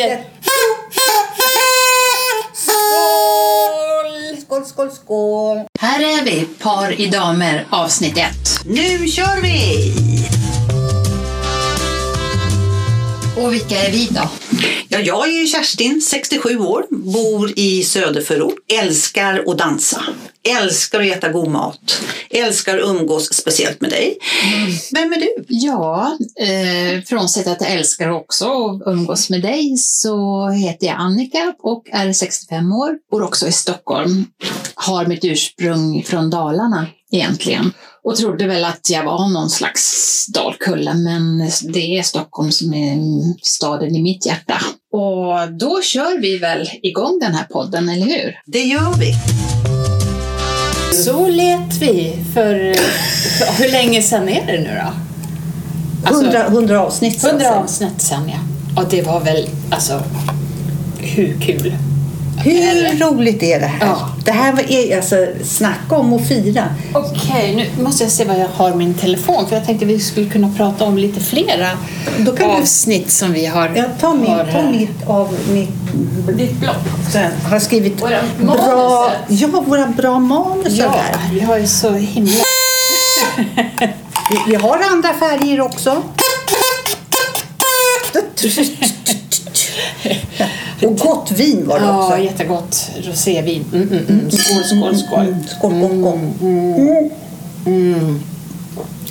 ett. Skål! Skål, skål, skål! Här är vi, Par i damer, avsnitt ett. Nu kör vi! Och vilka är vi då? Ja, jag är Kerstin, 67 år, bor i söderförort, älskar att dansa, älskar att äta god mat, älskar att umgås speciellt med dig. Vem är du? Ja, eh, frånsett att jag älskar också att umgås med dig så heter jag Annika och är 65 år. Bor också i Stockholm. Har mitt ursprung från Dalarna egentligen. Och trodde väl att jag var någon slags Dalkulla, men det är Stockholm som är staden i mitt hjärta. Och då kör vi väl igång den här podden, eller hur? Det gör vi. Så lät vi för, för hur länge sedan är det nu då? Alltså, 100, 100 avsnitt sen. 100 avsnitt sedan ja. Och det var väl alltså hur kul? Hur roligt är det här? Ja. Det här var är, alltså, snacka om att fira. Okej, nu måste jag se vad jag har min telefon för jag tänkte vi skulle kunna prata om lite flera Då kan du- avsnitt som vi har. Jag tar, min, har ta här. mitt av mitt... Ditt block. Sen har skrivit Våra bra, ja, våra bra manus Ja, här. vi har ju så himla... Vi, vi har andra färger också. Och gott vin var det Ja, också. jättegott rosévin. Mm, mm, mm. Skål, skål, skål. Skål, skål, skål.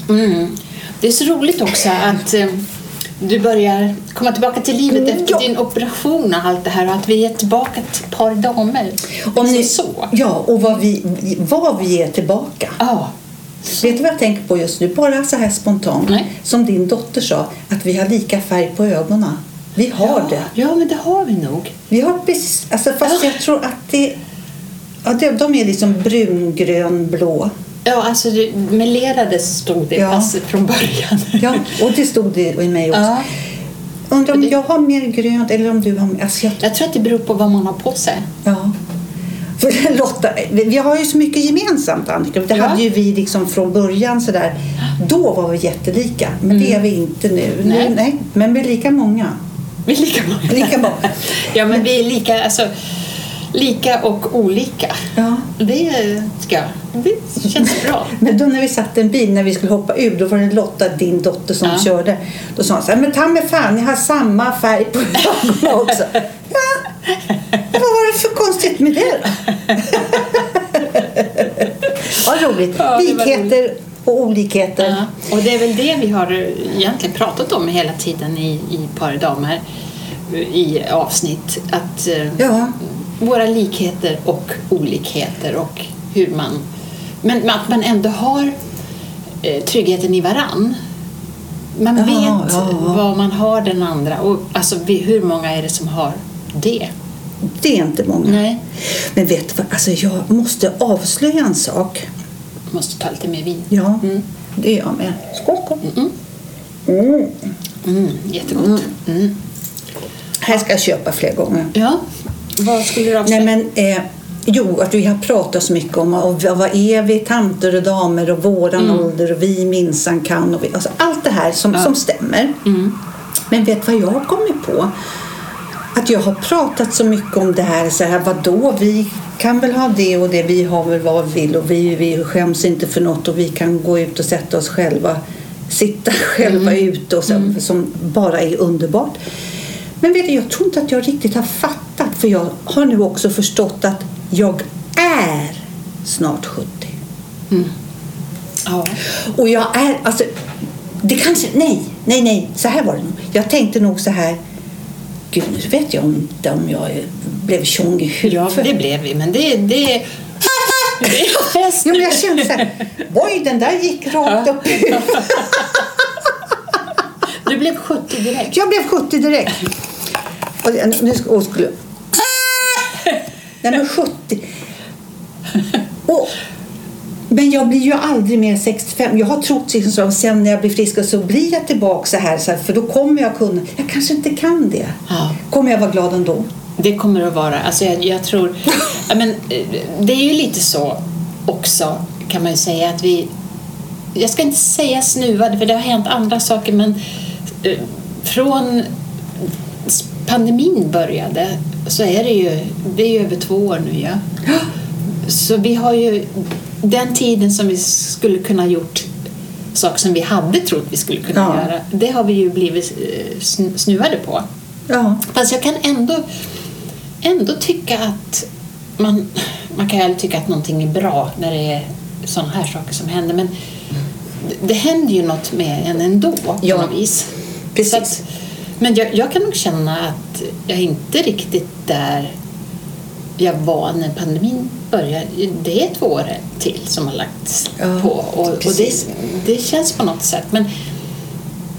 Mm. Det är så roligt också att eh, du börjar komma tillbaka till livet efter Ja. din operation och allt det här och att vi är tillbaka ett par damer. Om ni, Liksom så. Ja, och vad vi, vad vi är tillbaka. Ja. Vet du vad jag tänker på just nu? Bara så här spontant. Nej. Som din dotter sa, att vi har lika färg på ögonen. Vi har ja. det. Ja, men det har vi nog. Vi har precis, alltså fast Ja. jag tror att det, ja, de, de är liksom brun, grön, blå. Ja, alltså det melerade stod det Ja. fast från början. Ja, och det stod det i mig också. Ja. Undrar om Det- jag har mer grönt eller om du har mer. Alltså jag, Jag tror att det beror på vad man har på sig. ja. För Lotta, vi har ju så mycket gemensamt Annika. Det Ja. hade ju vi liksom från början sådär. Då var vi jättelika, men det är vi inte nu. Nej. nu nej, men vi är lika många. Vi är lika många. Lika många. ja, men vi är lika, alltså, lika och olika. Ja. Det, ska, det känns bra. Men då när vi satt i en bil när vi skulle hoppa ur, då var det Lotta, din dotter, som Ja. körde. Då sa hon så här, men ta mig fan, jag har samma färg på ögonen också. ja, vad var det för konstigt med det då? ja, roligt. Ja, Likheter och olikheter. Ja, och det är väl det vi har egentligen pratat om hela tiden i, i Par damer i avsnitt. Att eh, Ja. våra likheter och olikheter och hur man... Men, att man ändå har eh, tryggheten i varann. Man Ja, vet ja, vad man har den andra. Och alltså, hur många är det som har det? Det är inte många. Nej. Men vet du vad, alltså jag måste avslöja en sak. Måste ta lite mer vin. Ja, Mm. det är jag med. Skål, skål. Mm. Mm. Mm, jättegott. Mm. Här ska jag köpa fler gånger. Ja, vad skulle du avslöja? Nej, men, eh, jo, att vi har pratat så mycket om och vad är vi, tanter och damer och våran ålder och vi minsann kan. Och vi, alltså, allt det här som, som stämmer. Men vet vad jag har kommit på? Att jag har pratat så mycket om det här, så här vadå, vi kan väl ha det och det, vi har väl vad vi vill och vi, vi skäms inte för något och vi kan gå ut och sätta oss själva, sitta själva ute och så, som bara är underbart. Men vet du, jag tror inte att jag riktigt har fattat för jag har nu också förstått att jag är snart 70. Ja. Och jag är, alltså, det kanske, nej, nej, nej, så här var det nog. Jag tänkte nog så här, gud nu vet jag inte om jag blev tjong i Ja, huvudet. det blev vi, men det... det, Jo, men jag kände så här, oj den där gick rakt upp i. Du blev 70 direkt. Jag blev 70 direkt. Och jag- nu och skulle... Nej men 70. Och, men jag blir ju aldrig mer 65. Jag har trott liksom sen när jag blir frisk så blir jag tillbaka så här, så här. För då kommer jag kunna. Jag kanske inte kan det. Ja. Kommer jag vara glad ändå? Det kommer att vara. Alltså jag, jag tror... Ja, men, eh, det är ju lite så också, kan man ju säga, att vi... Jag ska inte säga snuvade, för det har hänt andra saker, men eh, från pandemin började så är det ju, det är ju över två år nu ja. Så vi har ju den tiden som vi skulle kunna gjort saker som vi hade trott vi skulle kunna Ja. göra, det har vi ju blivit eh, sn- snuvade på. Ja. Fast jag kan ändå, ändå tycka att man, man kan ju aldrig tycka att någonting är bra när det är sådana här saker som händer men det, det händer ju något med en ändå på Ja, något vis. precis. Att, men jag, jag kan nog känna att jag inte riktigt där jag var när pandemin började. Det är två år till som har lagts Ja, på och, och det, det känns på något sätt. Men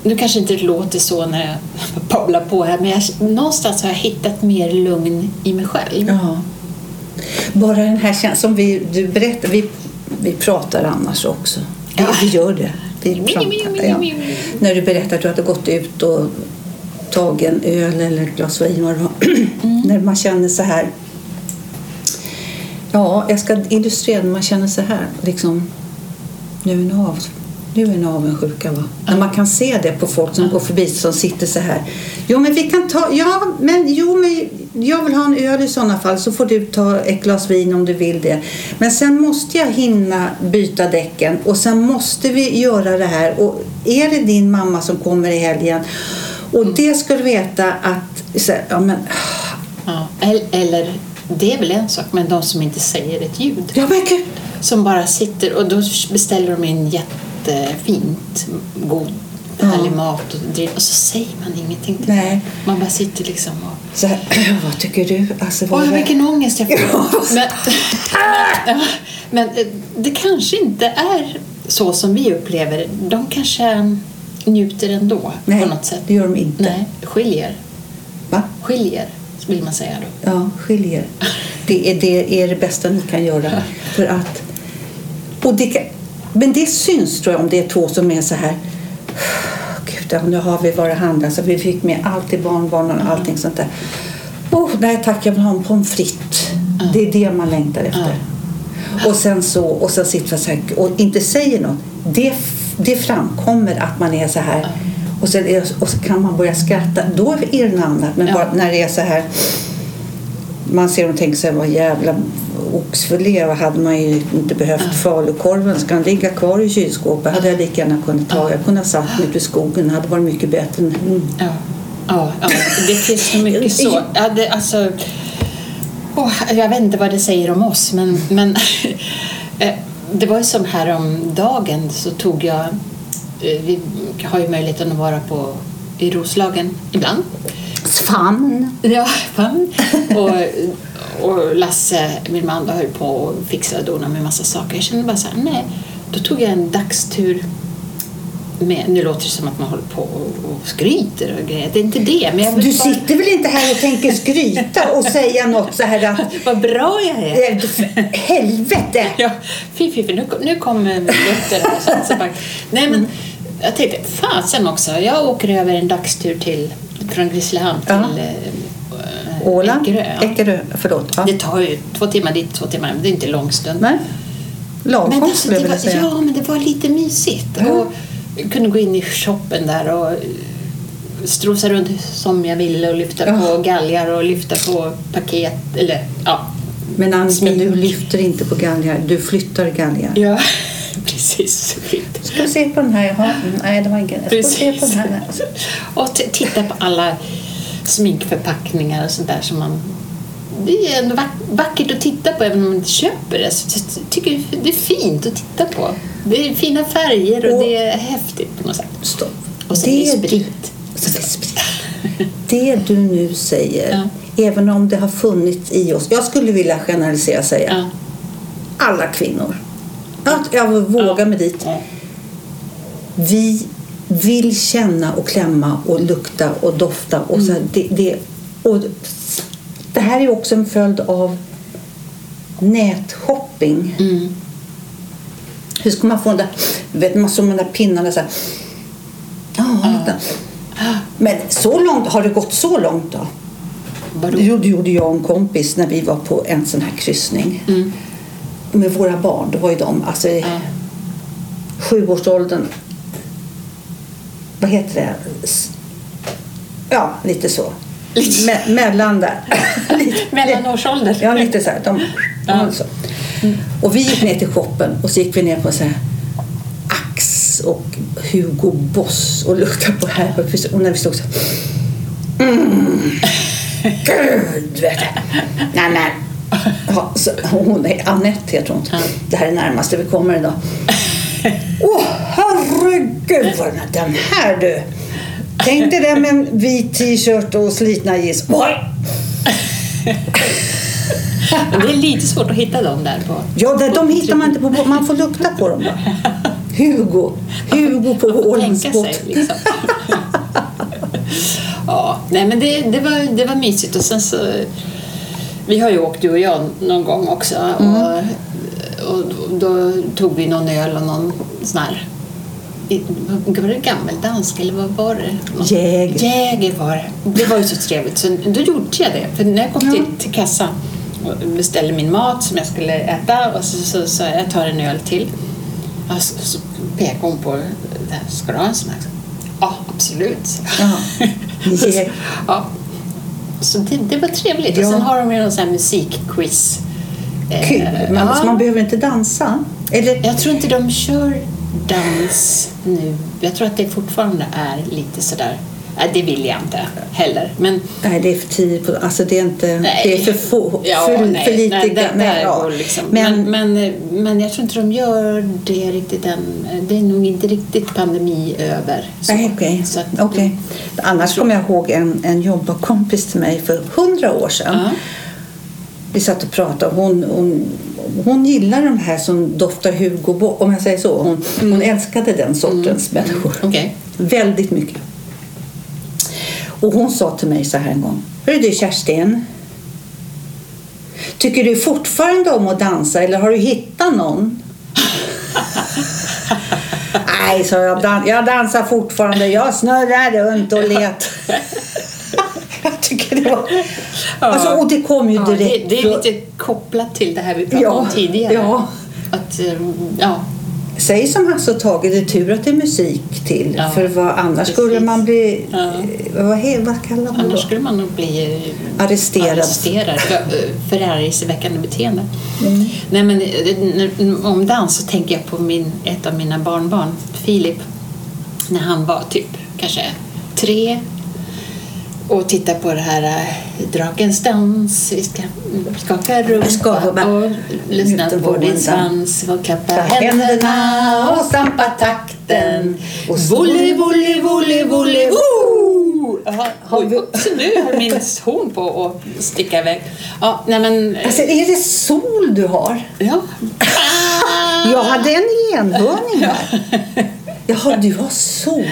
nu kanske inte det låter så när jag babblar på här men jag, någonstans har jag hittat mer lugn i mig själv. Ja. Bara den här känslan som vi, du berättar, vi, vi pratar annars också. Vi, Ja. vi gör det. Vi pratar, ja. När du berättar att du hade gått ut och tagit en öl eller ett glas vin. Mm. När man känner så här. Ja, jag ska illustrera när man känner så här. Liksom, nu är en av, nu är en avundsjuka va? När man kan se det på folk som går förbi som sitter så här. Jo men vi kan ta, ja men jo men jag vill ha en öl i sådana fall så får du ta ett glas vin om du vill det. Men sen måste jag hinna byta däcken och sen måste vi göra det här och är det din mamma som kommer i helgen och det ska du veta att, så, här, ja men, Ja, el- eller, det är väl en sak, men de som inte säger ett ljud. ja men gud. Som bara sitter och då beställer de in jättefint, god, härlig mat och drick och så säger man ingenting. till Nej. Man bara sitter liksom och... Så här, vad tycker du? Alltså, vad Oj, är- vilken ångest jag får. men, men eh, det kanske inte är så som vi upplever det. De kanske njuter ändå Nej, på något sätt. det gör de inte. Nej, skiljer. Va? Skiljer, vill man säga då. Ja, skiljer. Det är det, är det bästa ni kan göra. För att, och det kan, men det syns tror jag om det är två som är så här. Gud, nu har vi vad det handlar så Vi fick med allt till barnbarnen och allting sånt där. Oh, nej tack, jag vill ha en pommes frites. Det är det man längtar efter. Och sen så, och sen sitter man så här och inte säger något. Det, det framkommer att man är så här. Och, sen är, och så kan man börja skratta. Då är det något annat. Men Ja. bara när det är så här. Man ser och tänker sig vad jävla oxfilé hade man ju inte behövt. Falukorven, ska den ligga kvar i kylskåpet? hade jag lika gärna kunnat ta. Jag kunde ha satt mig ute i skogen. Det hade varit mycket bättre. Mm. Ja, ja, ja. det finns så mycket så. Ja, det, alltså, åh, jag vet inte vad det säger om oss, men, men eh, det var ju som här om dagen så tog jag, vi har ju möjligheten att vara på i Roslagen ibland. Fan! Ja, fan. Och, och Lasse, min man, höll på och fixade och donade med massa saker. Jag kände bara så här, nej. Då tog jag en dagstur med, nu låter det som att man håller på och, och skryter och grejer. Det är inte det. Men Du bara, sitter väl inte här och tänker skryta och säga något så här att Vad bra jag är! eh, helvete! Ja, fy, fy, fy. Nu, nu kommer Luther här. Så, så bara, nej, men jag tänkte, fasen också. Jag åker över en dagstur till, från Grisslehamn till Ja. eh, Åland? Eckerö. ja. Eckerö, förlåt. Ja. Det tar ju två timmar dit, två timmar. Det är inte lång stund. Nej. Lagom Men alltså, skulle jag vilja säga. ja, men det var lite mysigt. Ja. Och jag kunde gå in i shoppen där och strosa runt som jag ville och lyfta Ja. på galgar och lyfta på paket. Eller ja. Men Annika, du lyfter inte på galgar. Du flyttar galgar. Ja, precis. Ska se på den här? Jaha, nej, det var ingen. Jag ska se på den här. Och titta på alla sminkförpackningar och sånt där som man... Det är ändå vack- vackert att titta på även om man inte köper det. Så jag tycker det är fint att titta på. Det är fina färger och, Och- det är häftigt på något sätt. Stopp. Och sen är det du- sprit. Så det är sprit. Det du nu säger, även om det har funnits i oss. Jag skulle vilja generalisera och säga Ja. alla kvinnor. Att jag vågar Ja. mig dit. Vi vill känna och klämma och lukta och dofta. Och så här, det, det, och det här är också en följd av nätshopping. Mm. Hur ska man få den där, vet man som de där pinnarna så här. Vänta. Men så långt, har det gått så långt då? Vadå? Det gjorde, gjorde jag och en kompis när vi var på en sån här kryssning. Mm. Med våra barn, då var ju de alltså i Ja. sjuårsåldern. Vad heter det? Ja, lite så. Me mellan där. Mellanårsålder. Ja, lite så här. De, Ja. så. Och vi gick ner till shoppen och så gick vi ner på så här Ax och Hugo Boss och luktade på här. Och när vi stod så här, mm, Gud, vet du. Nej, men. Ja, så, hon är Anette heter hon. Ja. Det här är närmaste vi kommer idag. Åh, herregud vad den, den här du. Tänk dig det med en vit t-shirt och slitna jeans. Men det är lite svårt att hitta dem där på. Ja, det, de hittar man inte på. Man får lukta på dem bara. Hugo. Hugo på Man får Ålands tänka båt. sig liksom. ja, nej men det, det, var, det var mysigt och sen så vi har ju åkt du och jag någon gång också Mm. och, och då tog vi någon öl och någon sån här var det gammeldansk eller vad var det? Jäger. Jäger var det. Det var ju så trevligt så då gjorde jag det. För när jag kom till, till kassan och beställde min mat som jag skulle äta och så sa så, så, jag tar en öl till. Ja, så, så pekade hon på det ska du ha en sån här? Ja, absolut. Ja. Ja. Så det, det var trevligt. Ja. Och sen har de ju någon sån här musikquiz. Eh, Kul. Man, ja. man behöver inte dansa. Eller, Jag tror inte de kör dans nu. Jag tror att det fortfarande är lite sådär. Nej, det vill jag inte heller. Men nej, det är för tidigt. Alltså det är inte... Nej. Det är för, få, Ja, för, nej, för lite... nej, det, nej, ja. liksom. Men, Men, men, men jag tror inte de gör det riktigt än. Det är nog inte riktigt pandemi över. Så. Nej. Så att- Okej. Annars kommer jag ihåg en, en jobbarkompis till mig för hundra år sedan. Ja. Vi satt och pratade. Hon, hon, hon gillar de här som doftar Hugo Boss, om jag säger så. Hon, Mm. hon älskade den sortens människor. Okej. Väldigt mycket. Och hon sa till mig så här en gång. Hörru du Kerstin. Tycker du fortfarande om att dansa eller har du hittat någon? Nej, så jag, dan- jag dansar fortfarande. Jag snurrar runt och let. jag tycker det var... Alltså, och det kom ju Ja, direkt. det, det är lite kopplat till det här vi pratade Ja, om tidigare. ja. Att, eh, ja, Säg som Hasse och Tage, det är tur att det är musik till. Ja, för vad, annars precis. skulle man bli... Ja. eh, Vad, vad kallar man annars då? skulle man nog bli eh, Arresterad. arresterad för eh, förargelseväckande beteende. Mm. Nej, men om dans så tänker jag på min, ett av mina barnbarn, Filip, när han var typ kanske tre och tittade på det här äh, Drakens dans, vi ska skaka rumpa och lyssna på din svans och klappa händerna och stampa takten. Volley, volley, volley, volley, oj, vi- så nu har min horn på att sticka iväg. Ja, nej men... Alltså, är det sol du har? Ja. Jag hade en enhörning här. Jaha, du har sol.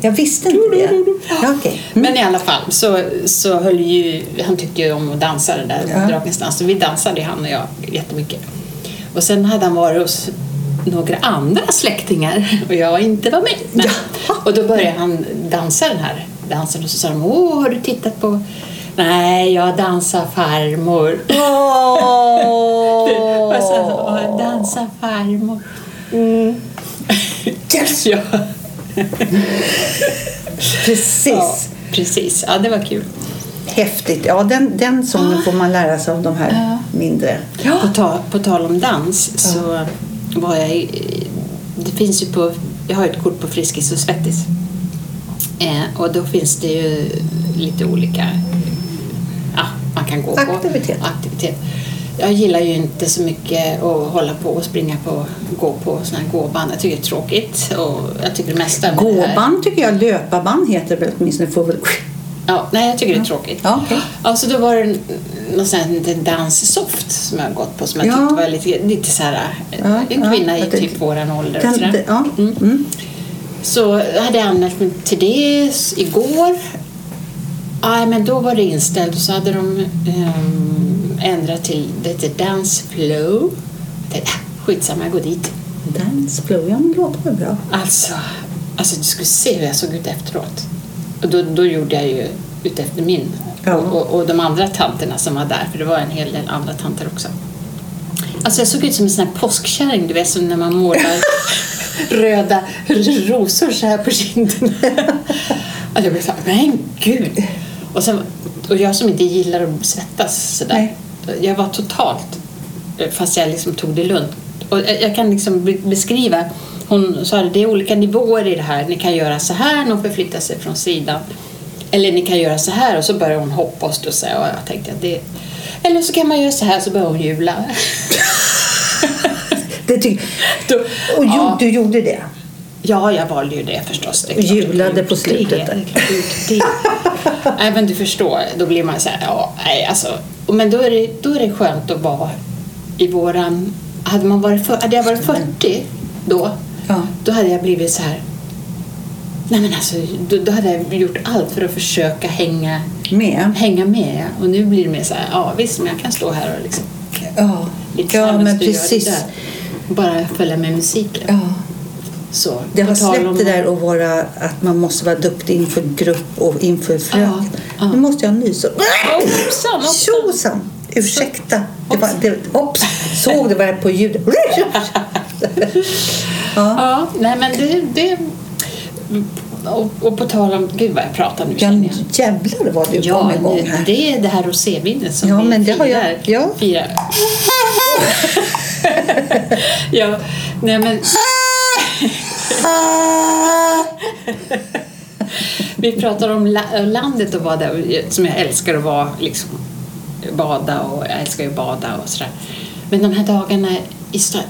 Jag visste inte det. Ja, okej. Men i alla fall så, så höll ju, han tyckte ju om att dansa det där, Ja. Drakens dans. Så vi dansade han och jag jättemycket. Och sen hade han varit hos några andra släktingar och jag inte var med. Men, och då började han dansa den här dansen och så sa de Åh, har du tittat på Nej, jag dansar farmor. Åh! Och så, "Åh, dansa farmor. Yes! Ja. Precis. ja, precis. Ja, det var kul. Häftigt. Ja, den, den sången får man lära sig av de här Ja. mindre. På, ta, på tal om dans så var jag i, Det finns ju på... Jag har ett kort på Friskis och Svettis. Eh, och då finns det ju lite olika... Ja, man kan gå Aktivitet. på aktivitet. Jag gillar ju inte så mycket att hålla på och springa på, gå på såna här gåband. Jag tycker det är tråkigt. Och jag tycker det mesta här- Gåband tycker jag, löparband heter väl åtminstone. Får. Ja, nej, jag tycker det är tråkigt. Ja, okej. Alltså då var det någon sån här danssoft som jag har gått på som jag Ja. tyckte var lite, lite så här, Ja, en ja, kvinna i jag tänkte- typ våran ålder. och sådär. det- ja. Mm. Mm. Så hade jag anmält mig till det igår. Nej, men då var det inställt och så hade de ehm, ändrat till det heter Dance Flow. Tänkte, äh, skitsamma, jag går dit. Dance flow, ja men det låter väl bra. Alltså, alltså du skulle se hur jag såg ut efteråt. Och då, då gjorde jag ju utefter min. Ja. Och, och, de andra tanterna som var där, för det var en hel del andra tanter också. Alltså jag såg ut som en sån här påskkärring, du vet som när man målar röda rosor så här på kinderna. Alltså jag blev så här, men gud. Och sen och jag som inte gillar att svettas sådär. Nej. Jag var totalt, eh, fast jag liksom tog det lugnt. Och jag kan liksom be- beskriva, hon sa att det är olika nivåer i det här. Ni kan göra så här när hon förflyttar sig från sidan. Eller ni kan göra så här och så börjar hon hoppa och studsa. Och jag tänkte att det... Eller så kan man göra så här så börjar hon jula. Det ty- Då, och jo, ja, du gjorde det? Ja, jag valde ju det förstås. Det Och julade på slutet Det, där. det, det. Nej, men du förstår, då blir man så här, ja, nej, alltså. Men då är, det, då är det skönt att vara i våran... Hade, man varit för, hade jag varit 40 då, Ja. då hade jag blivit så här... Nej men alltså, då, då hade jag gjort allt för att försöka hänga, Med? hänga med. ja. Och nu blir det mer så här, ja visst, men jag kan stå här och liksom Ja, lite ja men precis. Bara följa med musiken. Ja. Så, Det har släppt om- det där att, vara, att man måste vara duktig inför grupp och inför fröken. ja. Nu måste jag nysa. Hoppsan. Tjosan! Ursäkta. Det var, det, hopps. Såg det var på ljudet. Ja, nej men det... det och, och på tal om... Gud vad jag pratar nu Ja, jävlar vad du Ja, kom igång här. det är det här rosévinet som Ja, vi men det har jag- firar. ja. firar. ja, nej men... vi pratar om la- landet och bada, som jag älskar att vara, liksom, bada och jag älskar ju bada och sådär. Men de här dagarna i stan,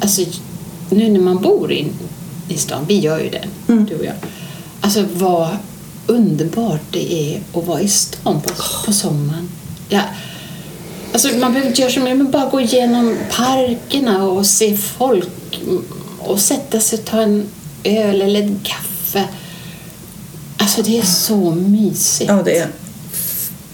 alltså nu när man bor in i stan, vi gör ju det, du och jag. Alltså vad underbart det är att vara i stan på, på sommaren. Ja, alltså man behöver inte göra så mycket, men bara gå igenom parkerna och se folk och sätta sig och ta en öl eller en kaffe. Alltså det är så mysigt. Ja, det är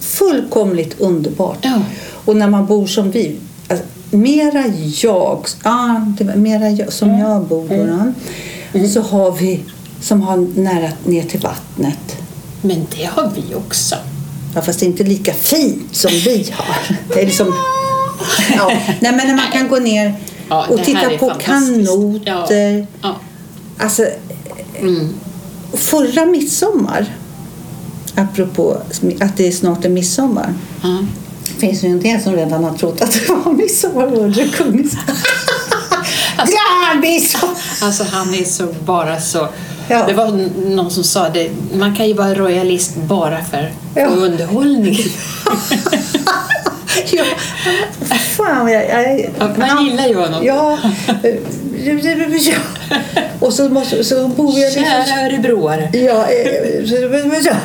fullkomligt underbart. Ja. Och när man bor som vi, alltså, mera jag, ja, var mera jag, som Mm. jag bor då, så har vi som har nära ner till vattnet. Men det har vi också. Ja, fast det är inte lika fint som vi har. Det är liksom, ja. Nej, men när man kan gå ner Ja, och titta på kanoter. Ja. Alltså, Mm. förra midsommar, apropå att det är snart är midsommar, Ja. finns det ju en del som redan har trott att det var midsommar under kungens... Midsommar! Alltså han är så bara så... Ja. Det var någon som sa det, man kan ju vara royalist bara för, för Ja. underhållning. ja, fan, jag, jag, Ja, man gillar ju honom. Ja. ja. Och så, måste, så bor jag liksom... Kära örebroare. Ja, eh, ja.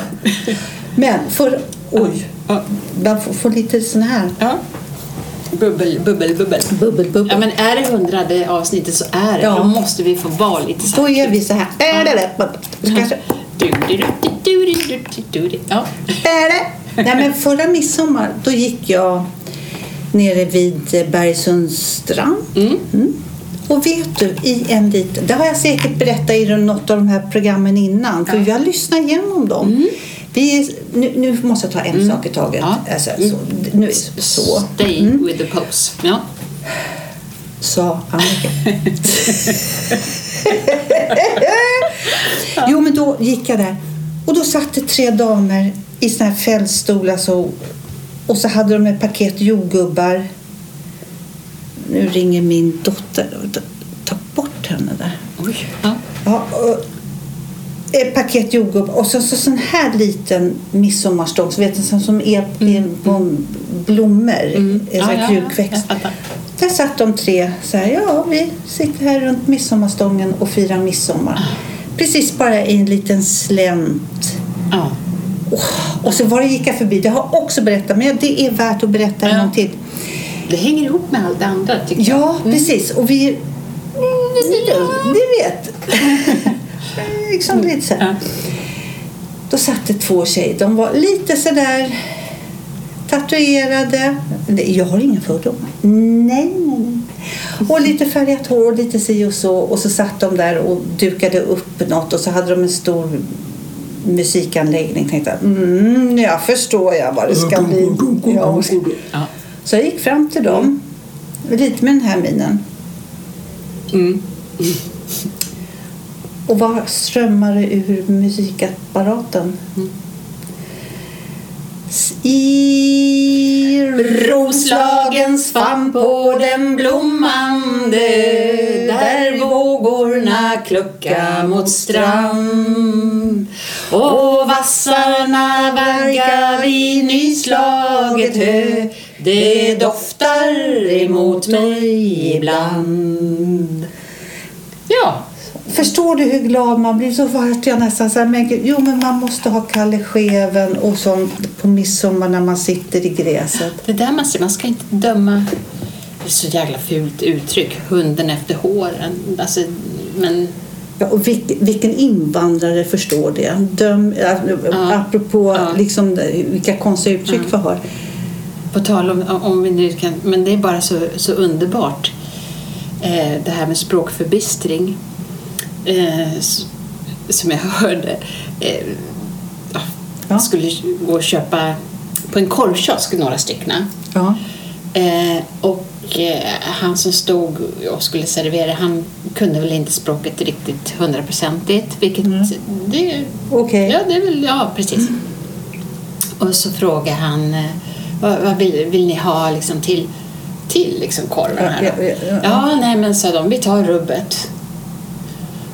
Men för... Oj. Ja. Man får, får lite sån här Ja. Bubbel, bubbel, bubbel. bubbel, bubbel. Ja, men är det hundrade avsnittet så är det. Ja. Då måste vi få vara lite så Då är vi så här. Det? Kanske. Ja. Nej, men förra midsommar då gick jag nere vid Bergsunds strand. Mm. Och vet du, i en liten... Det har jag säkert berättat i något av de här programmen innan. För vi har lyssnat igenom dem. Vi är, nu, nu måste jag ta en sak i taget. Ja. Alltså, så, nu, så. Stay with the pose. Ja. sa Annika. jo, men då gick jag där. Och då satt det tre damer i såna här fällstolar så, och så hade de ett paket jordgubbar. Nu ringer min dotter. Ta bort henne där. Oj. Ja. Ja, och ett paket jordgubbar och så, så sån här liten midsommarstång vet du, som är, är på blommor. En sån Mm. Ja, här ja, ja. krukväxt. Fattar. Där satt de tre så här, ja vi sitter här runt midsommarstången och firar midsommar. Precis bara i en liten slänt. Ja. Och så var det gick jag förbi, det har jag också berättat men det är värt att berätta en Ja. gång till. Det hänger ihop med allt det andra tycker jag. Ja, precis. Och vi... Ni vet. liksom lite så här. Ja. Då satt det två tjejer. De var lite sådär tatuerade. Jag har inga fördomar. Nej, nej, nej. Och lite färgat hår och lite si och så. Och så satt de där och dukade upp något och så hade de en stor musikanläggning. Tänkte mm, jag förstår jag vad det ska bli. Ja. Så jag gick fram till dem, lite med den här minen. Mm. Och vad strömmade ur musikapparaten? I Roslagens famn på den blommande där vågorna klucka mot strand. Och vassarna vagga vid nyslaget hö. Det doftar emot mig ibland. Ja, Förstår du hur glad man blir? Så vart jag nästan så här, men gud, jo men man måste ha Kalle Scheven och sånt på midsommar när man sitter i gräset. Det där man ser, man ska inte döma, det är så jävla fult uttryck, hunden efter håren. Alltså, men... Ja, och vilken, vilken invandrare förstår det? Döm, ja. Apropå ja. Liksom, vilka konstiga uttryck ja. vi har. På tal om, om vi nu kan, men det är bara så, så underbart eh, det här med språkförbistring eh, som jag hörde eh, ja. skulle gå och köpa på en korvkiosk några stycken. Ja. Eh, och eh, han som stod och skulle servera han kunde väl inte språket riktigt hundraprocentigt. Vilket mm. det, okay. ja, det är väl, ja precis. Mm. Och så frågade han eh, vad, vad vill, vill, ni ha liksom till, till liksom korven här? Ja, ja, ja, ja, nej men sa de, vi tar rubbet.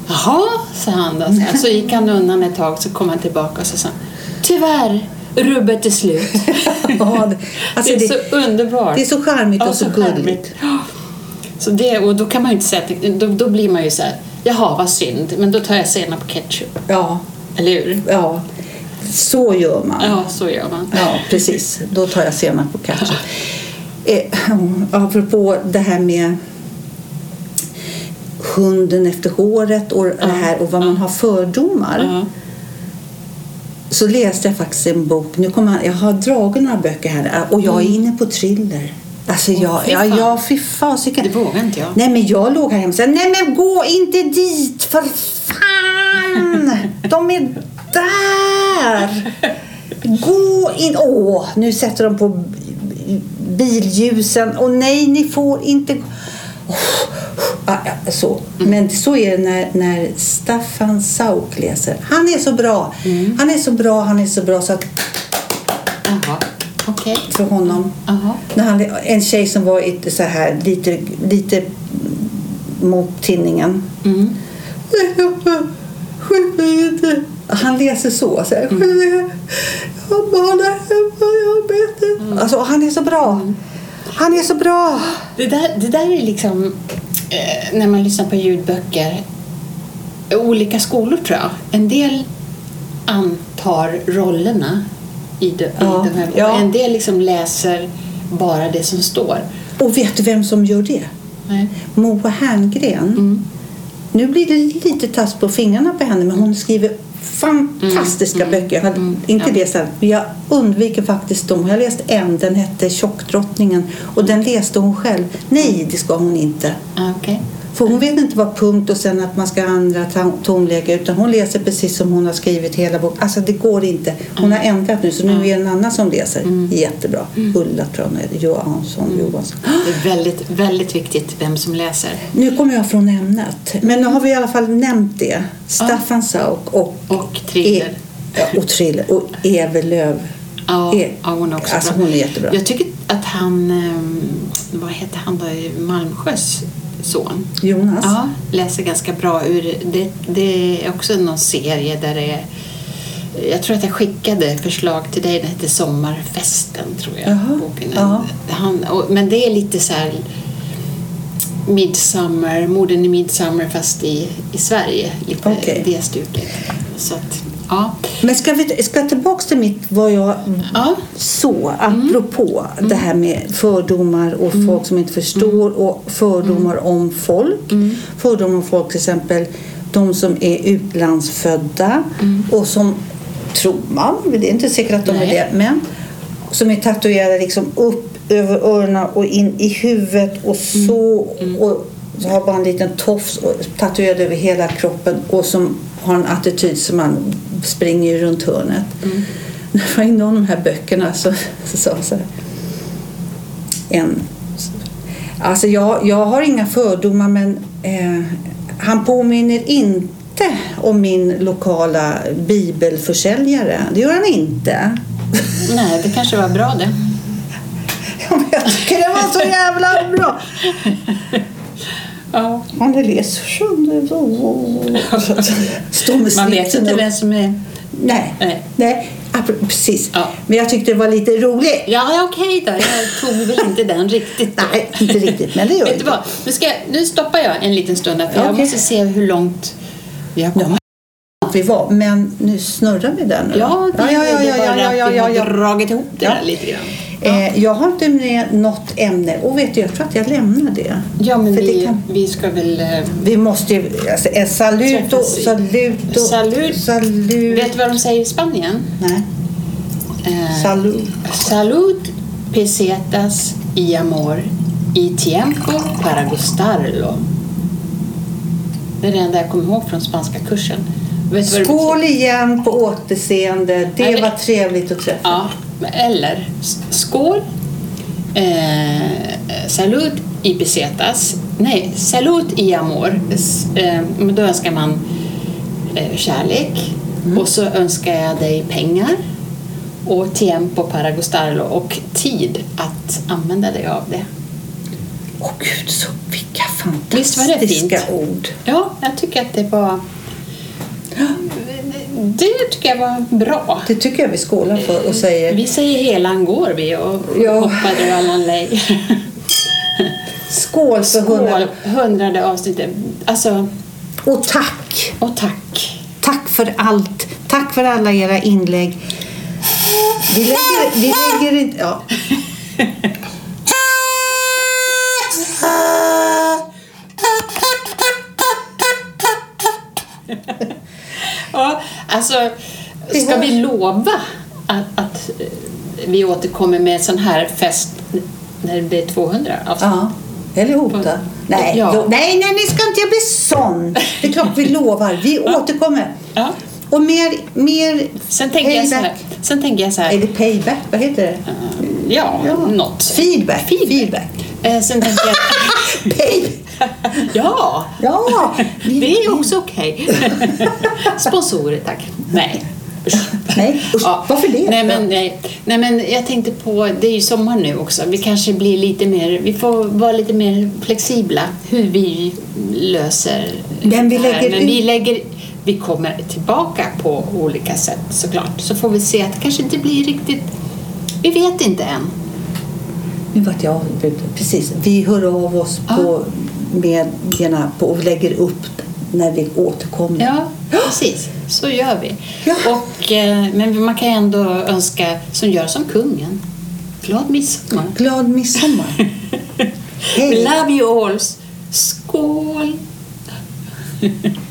Jaha, sa han då. Så gick han undan ett tag så kom han tillbaka och så sa Tyvärr, rubbet är slut. ja, det, alltså det är det, så underbart. Det är så charmigt ja, och så, så gulligt. Så det, och då kan man ju inte säga då, då blir man ju så här, jaha vad synd, men då tar jag senap på ketchup. Ja. Eller hur? Ja. Så gör man. Ja, så gör man. Ja, precis. Då tar jag senap på ketchup. Eh, apropå det här med hunden efter håret och det här och vad man har fördomar. Så läste jag faktiskt en bok. Nu kommer jag, jag har dragit några böcker här och jag är mm. inne på thriller. Alltså jag, oh, ja, ja, fy fasiken. Det vågar inte jag. Nej men jag låg här hemma och sa, nej men gå inte dit för fan! De är där! Gå in! Åh, nu sätter de på billjusen. Och nej, ni får inte... Oh, så. Mm. Men så är det när, när Staffan Sauk läser. Han är så bra. Mm. Han är så bra, han är så bra så att... Aha. Okay. För honom. Aha. När han, en tjej som var så här, lite, lite mot tinningen. Mm. Han läser så. så här, mm. Jag bara hemma, jag vet inte. Alltså, han är så bra. Mm. Han är så bra! Det där, det där är liksom, eh, när man lyssnar på ljudböcker, olika skolor tror jag. En del antar rollerna i, de, ja, i de här ja. En del liksom läser bara det som står. Och vet du vem som gör det? Nej. Moa Herngren. Mm. Nu blir det lite tass på fingrarna på henne men hon skriver fantastiska mm, böcker. Jag hade mm, inte ja. läst den, men jag undviker faktiskt dem. Jag har läst en, den hette Tjockdrottningen och den läste hon själv. Nej, det ska hon inte. Okay. För hon vet inte vad punkt och sen att man ska ändra tonläge utan hon läser precis som hon har skrivit hela boken. Alltså det går inte. Hon har ändrat nu så nu är det en annan som läser. Mm. Jättebra. Mm. Ulla tror jag Johansson. Mm. Johansson. Det är väldigt, väldigt viktigt vem som läser. Nu kommer jag från ämnet. Men nu har vi i alla fall nämnt det. Staffan Sauk och, och Thriller. E och Thriller. Och Evelöv. Ja, e ja, hon är också alltså, bra. Hon är jättebra. Jag tycker att han, ehm, vad heter han då, Malmsjös son. Jonas? Ja, läser ganska bra ur. Det, det är också någon serie där det är jag tror att jag skickade förslag till dig, den heter Sommarfesten tror jag. Jaha, boken. Han, och, men det är lite så här Midsummer, morden i Midsummer fast i, i Sverige. Lite okay. det stuket. Så att, Ja. Men ska vi ska tillbaka till mitt vad jag ja. så apropå mm. det här med fördomar och mm. folk som inte förstår mm. och fördomar mm. om folk. Mm. Fördomar om folk till exempel de som är utlandsfödda mm. och som tror man, det är inte säkert att de Nej. är det, men som är tatuerade liksom upp över öronen och in i huvudet och så och så har bara en liten tofs tatuerad över hela kroppen och som har en attityd som man springer runt hörnet. Mm. När jag var i de här böckerna så sa så här, en Alltså jag, jag har inga fördomar men eh, han påminner inte om min lokala bibelförsäljare. Det gör han inte. Nej, det kanske var bra det. Jag tycker det var så jävla bra. Ja. Ni läser sjunde Man vet inte vem som är... Nej, Nej. nej. precis. Ja. Men jag tyckte det var lite roligt. Ja, okej då. Jag tog väl inte den riktigt. Då. Nej, inte riktigt, men det gör Vet inte. du vad? Nu, ska jag, nu stoppar jag en liten stund här, för jag Okej. måste se hur långt vi har kommit. Vi var, men nu snurrar vi nu. Ja, det, ja, ja, ja, det är ja, bara ja, ja, ja, har ja. dragit ihop det Ja. där lite grann. Eh, jag har inte med något ämne och vet du, jag tror att jag lämnar det. Ja, men För vi, kan- vi ska väl... eh, Vi måste ju... Alltså, eh, saluto, i- saluto, Salut. salut. Vet du vad de säger i Spanien? Nej, Eh, salut. Salud pesetas y amor y tiempo para gustarlo. Det är det enda jag kommer ihåg från spanska kursen. Skål igen på återseende. Det Nej, var trevligt att träffa. Ja, eller skål. Eh, salud y pesetas. Nej, salud y amor. Eh, då önskar man eh, kärlek. Och så önskar jag dig pengar. Och tiempo para gustarlo. Och tid att använda dig av det. Åh gud, så vilka Visst var det fantastiska fint? ord. Ja, jag tycker att det var... Det tycker jag var bra. Det tycker jag vi skålar för och säger Vi säger helan går vi och Ja. hoppade Allan Lej. skål för hundra. Skål, hundrade avsnittet. Alltså, Och tack! och tack. Tack för allt. Tack för alla era inlägg. Vi lägger, vi lägger inte... Ja. Ja, alltså, ska vi lova att, att eh, vi återkommer med en sån här fest när det blir 200 avsnitt? ja. Eller hota. Nej, Ja. då, nej, nej, ni ska inte bli sån. Det är klart vi lovar. Vi återkommer. Ja. Och mer, mer Sen tänker, jag så här, payback. sen tänker jag så här, Eller payback, vad heter det? ja, Ja. något. Feedback. Feedback. Eh, sen tänker jag, Pay. Ja, Ja. det är också okej. Sponsorer, tack. Nej. Usch. Nej, usch, varför det? Nej men, nej, nej men jag tänkte på, det är ju sommar nu också. Vi kanske blir lite mer, vi får vara lite mer flexibla hur vi löser Men vi det här. Men vi lägger vi kommer tillbaka på olika sätt såklart. Så får vi se att det kanske inte blir riktigt, vi vet inte än. Nu vart jag ute. Precis. Vi hör av oss på medierna på, och lägger upp när vi återkommer. Ja, precis. Så gör vi. Ja. Och, eh, men man kan ändå önska, som gör som kungen, glad midsommar. Glad midsommar. Hej. Love you all. Skål!